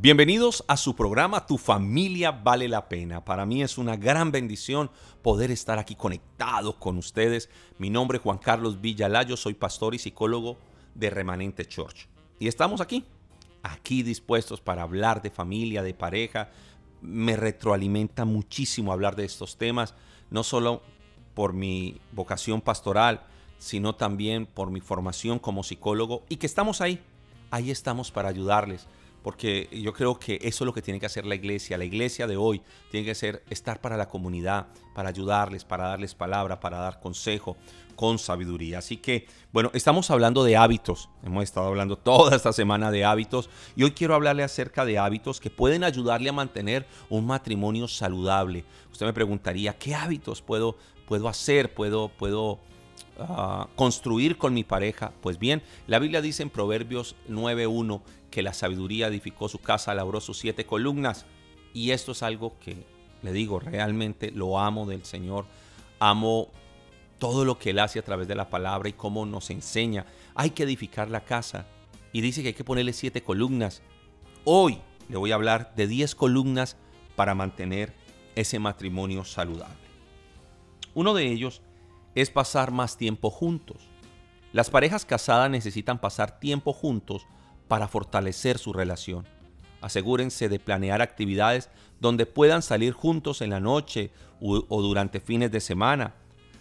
Bienvenidos a su programa Tu familia vale la pena. Para mí es una gran bendición poder estar aquí conectado con ustedes. Mi nombre es Juan Carlos Villalayo, soy pastor y psicólogo de Remanente Church. Y estamos aquí, aquí dispuestos para hablar de familia, de pareja. Me retroalimenta muchísimo hablar de estos temas, no solo por mi vocación pastoral, sino también por mi formación como psicólogo y que estamos ahí, ahí estamos para ayudarles porque yo creo que eso es lo que tiene que hacer la iglesia. La iglesia de hoy tiene que ser estar para la comunidad, para ayudarles, para darles palabra, para dar consejo con sabiduría. Así que, bueno, estamos hablando de hábitos. Hemos estado hablando toda esta semana de hábitos y hoy quiero hablarle acerca de hábitos que pueden ayudarle a mantener un matrimonio saludable. Usted me preguntaría, ¿qué hábitos puedo, puedo hacer? ¿Puedo, puedo construir con mi pareja? Pues bien, la Biblia dice en Proverbios 9.1 que la sabiduría edificó su casa, labró sus siete columnas. Y esto es algo que, le digo, realmente lo amo del Señor. Amo todo lo que Él hace a través de la palabra y cómo nos enseña. Hay que edificar la casa. Y dice que hay que ponerle siete columnas. Hoy le voy a hablar de diez columnas para mantener ese matrimonio saludable. Uno de ellos es pasar más tiempo juntos. Las parejas casadas necesitan pasar tiempo juntos para fortalecer su relación. Asegúrense de planear actividades donde puedan salir juntos en la noche o durante fines de semana.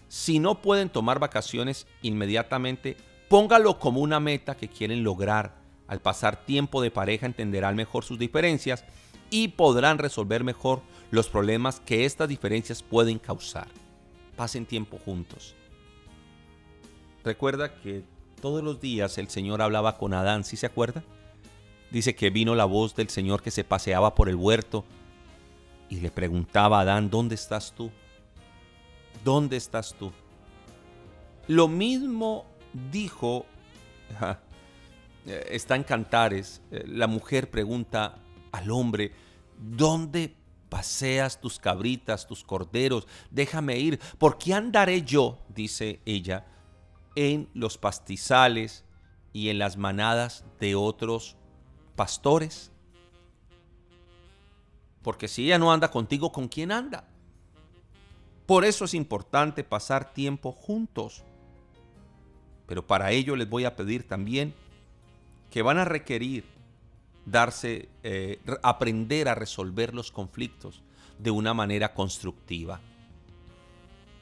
Si no pueden tomar vacaciones inmediatamente, póngalo como una meta que quieren lograr. Al pasar tiempo de pareja entenderán mejor sus diferencias y podrán resolver mejor los problemas que estas diferencias pueden causar pasen tiempo juntos. Recuerda que todos los días el Señor hablaba con Adán, ¿sí se acuerda? Dice que vino la voz del Señor que se paseaba por el huerto y le preguntaba a Adán, ¿dónde estás tú? ¿Dónde estás tú? Lo mismo dijo, está en Cantares, eh, la mujer pregunta al hombre, ¿dónde paseas tus cabritas, tus corderos, déjame ir, ¿por qué andaré yo, dice ella, en los pastizales y en las manadas de otros pastores? Porque si ella no anda contigo, ¿con quién anda? Por eso es importante pasar tiempo juntos. Pero para ello les voy a pedir también que van a requerir darse, eh, aprender a resolver los conflictos de una manera constructiva.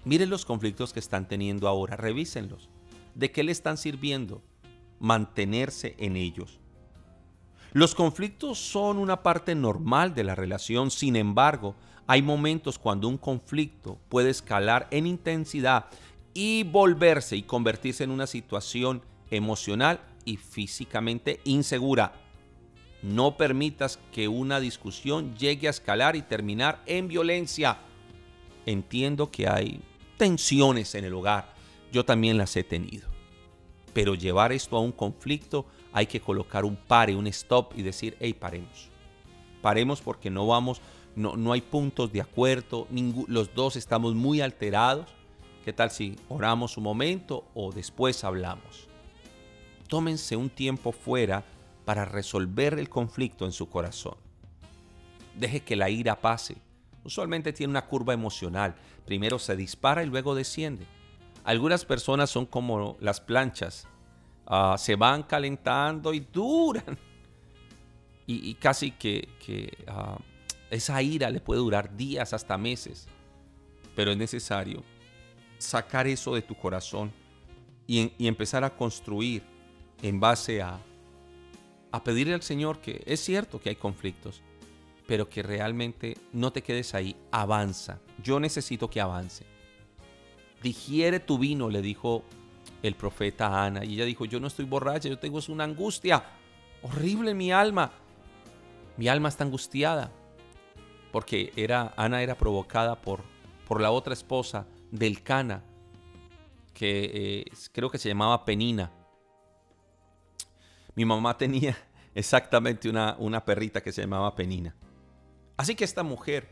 Miren los conflictos que están teniendo ahora, revísenlos. ¿De qué le están sirviendo? Mantenerse en ellos. Los conflictos son una parte normal de la relación, sin embargo, hay momentos cuando un conflicto puede escalar en intensidad y volverse y convertirse en una situación emocional y físicamente insegura no permitas que una discusión llegue a escalar y terminar en violencia. Entiendo que hay tensiones en el hogar. Yo también las he tenido. Pero llevar esto a un conflicto hay que colocar un pare, un stop y decir, hey, paremos. Paremos porque no vamos, no, no hay puntos de acuerdo, los dos estamos muy alterados. ¿Qué tal si oramos un momento o después hablamos? Tómense un tiempo fuera para resolver el conflicto en su corazón. Deje que la ira pase. Usualmente tiene una curva emocional. Primero se dispara y luego desciende. Algunas personas son como las planchas. Ah, se van calentando y duran. Y, casi que, ah, esa ira le puede durar días hasta meses. Pero es necesario sacar eso de tu corazón y empezar a construir en base a a pedirle al Señor que es cierto que hay conflictos, pero que realmente no te quedes ahí, avanza. Yo necesito que avance. Digiere tu vino, le dijo el profeta Ana. Y ella dijo, yo no estoy borracha, yo tengo una angustia horrible en mi alma. Mi alma está angustiada. Porque era, Ana era provocada por, por la otra esposa del Cana, que eh, creo que se llamaba Penina. Mi mamá tenía exactamente una, una perrita que se llamaba Penina. Así que esta mujer,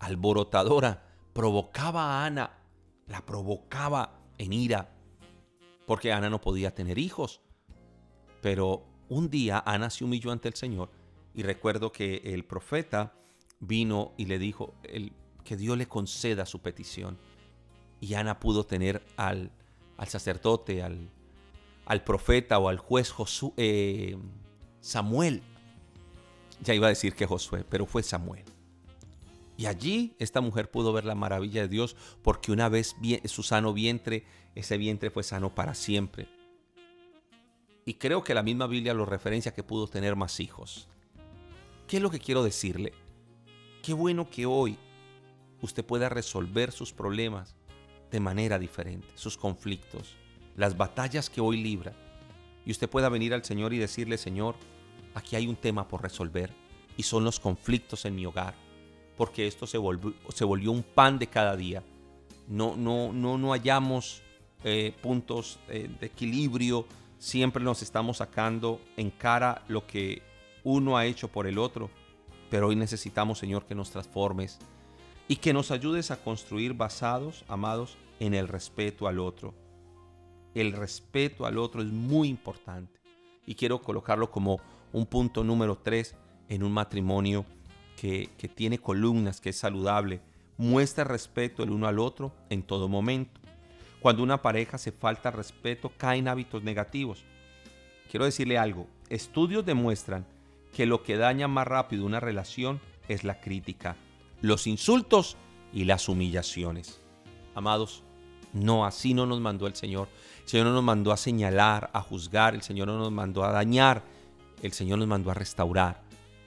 alborotadora, provocaba a Ana, la provocaba en ira, porque Ana no podía tener hijos. Pero un día Ana se humilló ante el Señor Y recuerdo que el profeta vino y le dijo el, que Dios le conceda su petición. Y Ana pudo tener al, al sacerdote, al, al, profeta o al juez Josué, eh, Samuel. Ya iba a decir que Josué, pero fue Samuel. Y allí esta mujer pudo ver la maravilla de Dios porque una vez su sano vientre, ese vientre fue sano para siempre. Y creo que la misma Biblia lo referencia que pudo tener más hijos. ¿Qué es lo que quiero decirle? Qué bueno que hoy usted pueda resolver sus problemas de manera diferente, sus conflictos, las batallas que hoy libra. Y usted pueda venir al Señor y decirle, Señor, aquí hay un tema por resolver y son los conflictos en mi hogar, porque esto se volvió, un pan de cada día. No, no, no, no hallamos eh, puntos eh, de equilibrio, siempre nos estamos sacando en cara lo que uno ha hecho por el otro pero hoy necesitamos, Señor, que nos transformes y que nos ayudes a construir basados, amados, en el respeto al otro. El respeto al otro es muy importante y quiero colocarlo como un punto número tres en un matrimonio que, tiene columnas, que es saludable. Muestra respeto el uno al otro en todo momento. Cuando una pareja se falta respeto, caen hábitos negativos. Quiero decirle algo, estudios demuestran que lo que daña más rápido una relación es la crítica, los insultos y las humillaciones. Amados, no, así no nos mandó el Señor. El Señor no nos mandó a señalar, a juzgar, el Señor no nos mandó a dañar, el Señor nos mandó a restaurar.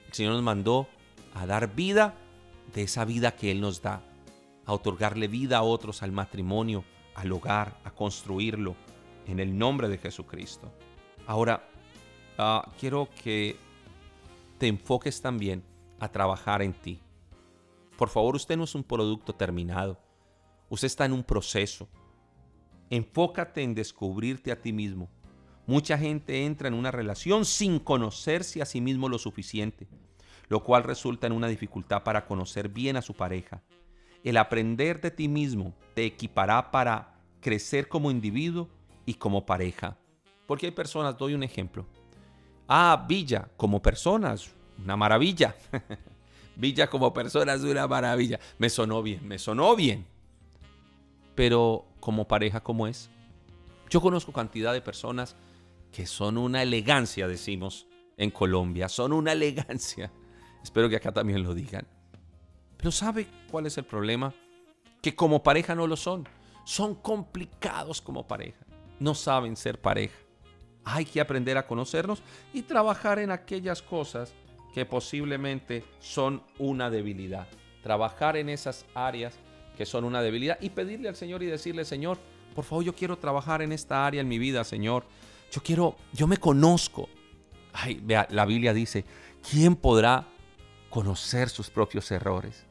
El Señor nos mandó a dar vida de esa vida que Él nos da, a otorgarle vida a otros, al matrimonio, al hogar, a construirlo en el nombre de Jesucristo. Ahora, ah, quiero que te enfoques también a trabajar en ti. Por favor, usted no es un producto terminado. Usted está en un proceso. Enfócate en descubrirte a ti mismo. Mucha gente entra en una relación sin conocerse a sí mismo lo suficiente, lo cual resulta en una dificultad para conocer bien a su pareja. El aprender de ti mismo te equipará para crecer como individuo y como pareja. Porque hay personas, doy un ejemplo, Ah, Villa como personas, una maravilla. Villa como personas, una maravilla. Me sonó bien, me sonó bien. Pero como pareja, ¿cómo es? Yo conozco cantidad de personas que son una elegancia, decimos en Colombia, son una elegancia. Espero que acá también lo digan. Pero ¿sabe cuál es el problema? Que como pareja no lo son. Son complicados como pareja. No saben ser pareja. Hay que aprender a conocernos y trabajar en aquellas cosas que posiblemente son una debilidad. Trabajar en esas áreas que son una debilidad y pedirle al Señor y decirle, Señor, por favor, yo quiero trabajar en esta área en mi vida, Señor. Yo quiero, yo me conozco. Ay, vea, la Biblia dice, ¿quién podrá conocer sus propios errores?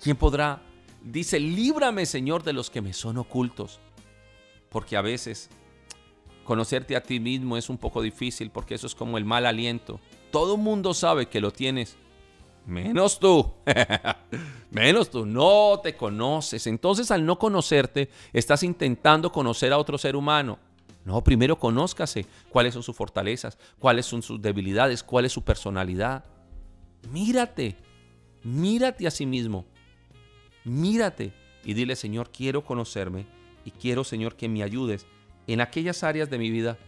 ¿Quién podrá? Dice, líbrame, Señor, de los que me son ocultos. Porque a veces Conocerte a ti mismo es un poco difícil porque eso es como el mal aliento. Todo mundo sabe que lo tienes. Menos tú. Menos tú. No te conoces. Entonces al no conocerte, estás intentando conocer a otro ser humano. No, primero conózcase cuáles son sus fortalezas, cuáles son sus debilidades, cuál es su personalidad. Mírate. Mírate a sí mismo. Mírate y dile, Señor, quiero conocerme y quiero, Señor, que me ayudes en aquellas áreas de mi vida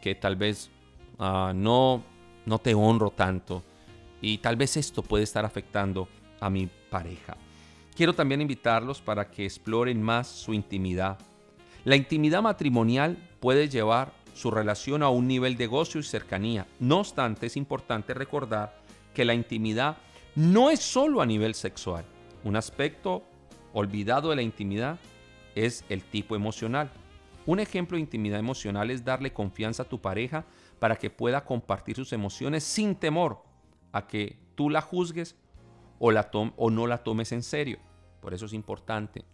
que tal vez ah, no, no te honro tanto y tal vez esto puede estar afectando a mi pareja. Quiero también invitarlos para que exploren más su intimidad. La intimidad matrimonial puede llevar su relación a un nivel de gozo y cercanía. No obstante, es importante recordar que la intimidad no es solo a nivel sexual. Un aspecto olvidado de la intimidad es el tipo emocional. Un ejemplo de intimidad emocional es darle confianza a tu pareja para que pueda compartir sus emociones sin temor a que tú la juzgues o, la o no la tomes en serio. Por eso es importante.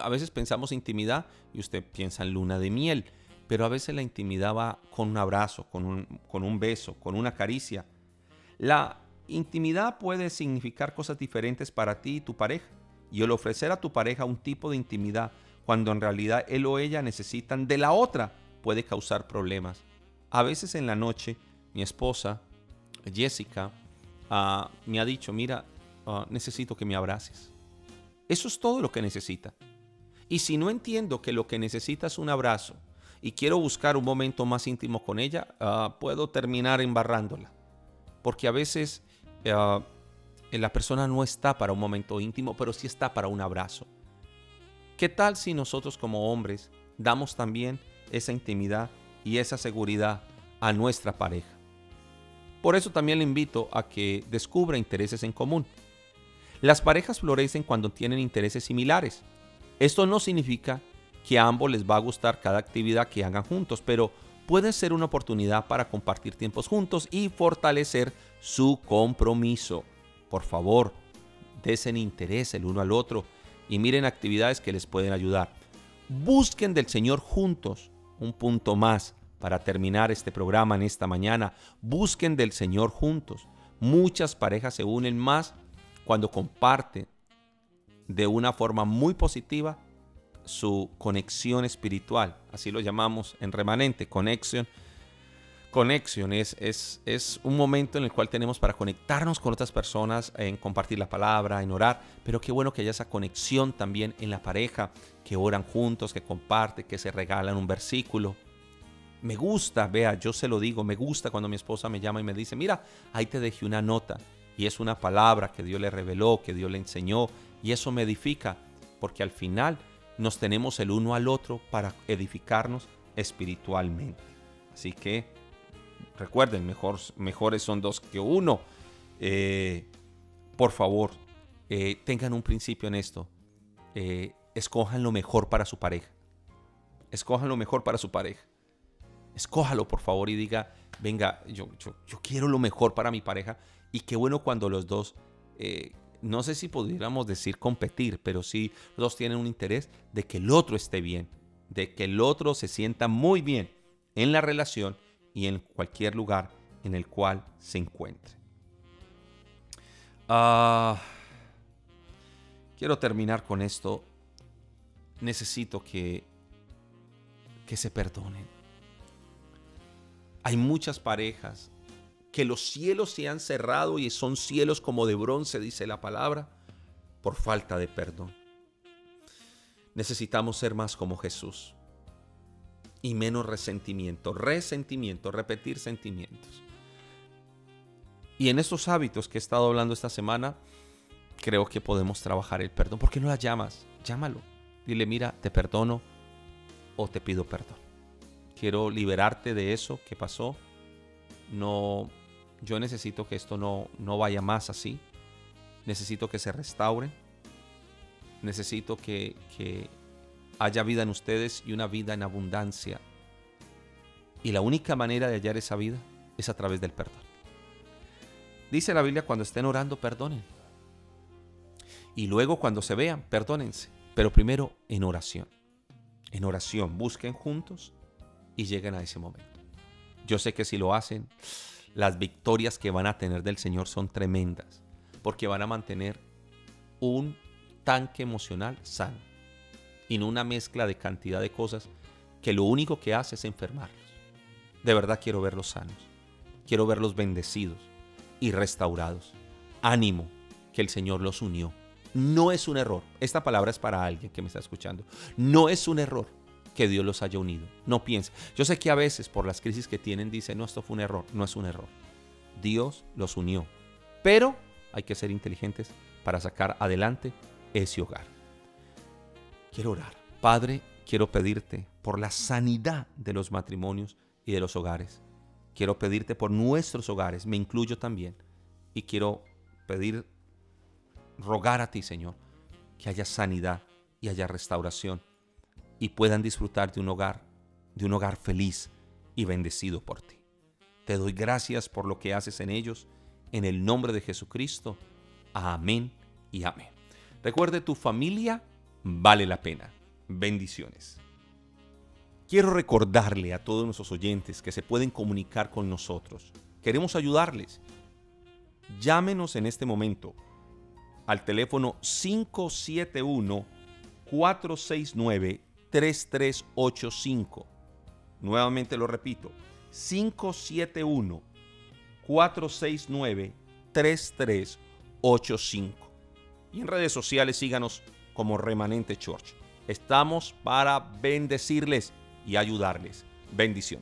A veces pensamos intimidad y usted piensa en luna de miel, pero a veces la intimidad va con un abrazo, con un, con un beso, con una caricia. La intimidad puede significar cosas diferentes para ti y tu pareja. Y el ofrecer a tu pareja un tipo de intimidad cuando en realidad él o ella necesitan de la otra, puede causar problemas. A veces en la noche, mi esposa Jessica ah, me ha dicho, mira, ah, necesito que me abraces. Eso es todo lo que necesita. Y si no entiendo que lo que necesita es un abrazo y quiero buscar un momento más íntimo con ella, ah, puedo terminar embarrándola. Porque a veces la persona no está para un momento íntimo, pero sí está para un abrazo. ¿Qué tal si nosotros como hombres damos también esa intimidad y esa seguridad a nuestra pareja? Por eso también le invito a que descubra intereses en común. Las parejas florecen cuando tienen intereses similares. Esto no significa que a ambos les va a gustar cada actividad que hagan juntos, pero puede ser una oportunidad para compartir tiempos juntos y fortalecer su compromiso. Por favor, desen interés el uno al otro y miren actividades que les pueden ayudar. Busquen del Señor juntos. Un punto más para terminar este programa en esta mañana. Busquen del Señor juntos. Muchas parejas se unen más cuando comparten de una forma muy positiva su conexión espiritual. Así lo llamamos en remanente, conexión Conexión es, es, un momento en el cual tenemos para conectarnos con otras personas, en compartir la palabra, en orar, pero qué bueno que haya esa conexión también en la pareja, que oran juntos, que comparten, que se regalan un versículo. Me gusta, vea, yo se lo digo, me gusta cuando mi esposa me llama y me dice, mira, ahí te dejé una nota y es una palabra que Dios le reveló, que Dios le enseñó y eso me edifica, porque al final nos tenemos el uno al otro para edificarnos espiritualmente. Así que Recuerden, mejor, mejores son dos que uno. Eh, por favor, eh, tengan un principio en esto. Eh, escojan lo mejor para su pareja. Escojan lo mejor para su pareja. Escójalo, por favor, y diga, venga, yo, yo, quiero lo mejor para mi pareja. Y qué bueno cuando los dos, no sé si pudiéramos decir competir, pero sí los dos tienen un interés de que el otro esté bien, de que el otro se sienta muy bien en la relación y en cualquier lugar en el cual se encuentre. Ah, quiero terminar con esto. Necesito que, que se perdonen. Hay muchas parejas que los cielos se han cerrado y son cielos como de bronce, dice la palabra, por falta de perdón. Necesitamos ser más como Jesús y menos resentimiento. Resentimiento, repetir sentimientos. Y en estos hábitos que he estado hablando esta semana, creo que podemos trabajar el perdón. ¿Por qué no la llamas? Llámalo. Dile, mira, te perdono o te pido perdón. Quiero liberarte de eso que pasó. No, yo necesito que esto no, no vaya más así. Necesito que se restaure. Necesito que, que haya vida en ustedes y una vida en abundancia. Y la única manera de hallar esa vida es a través del perdón. Dice la Biblia, cuando estén orando, perdonen. Y luego cuando se vean, perdónense. Pero primero en oración. En oración, busquen juntos y lleguen a ese momento. Yo sé que si lo hacen, las victorias que van a tener del Señor son tremendas, porque van a mantener un tanque emocional sano y no una mezcla de cantidad de cosas que lo único que hace es enfermarlos. De verdad quiero verlos sanos, quiero verlos bendecidos y restaurados. Ánimo, que el Señor los unió. No es un error, esta palabra es para alguien que me está escuchando, no es un error que Dios los haya unido. No piense. Yo sé que a veces por las crisis que tienen dicen, no, esto fue un error. No es un error. Dios los unió. Pero hay que ser inteligentes para sacar adelante ese hogar. Quiero orar. Padre, quiero pedirte por la sanidad de los matrimonios y de los hogares. Quiero pedirte por nuestros hogares, me incluyo también. Y quiero pedir, rogar a ti, Señor, que haya sanidad y haya restauración y puedan disfrutar de un hogar, de un hogar feliz y bendecido por ti. Te doy gracias por lo que haces en ellos, en el nombre de Jesucristo. Amén y amén. Recuerde tu familia vale la pena. Bendiciones. Quiero recordarle a todos nuestros oyentes que se pueden comunicar con nosotros. Queremos ayudarles. Llámenos en este momento al teléfono 571-469-3385. Nuevamente lo repito, 571 469-3385. Y en redes sociales síganos como Remanente Church. Estamos para bendecirles y ayudarles. Bendición.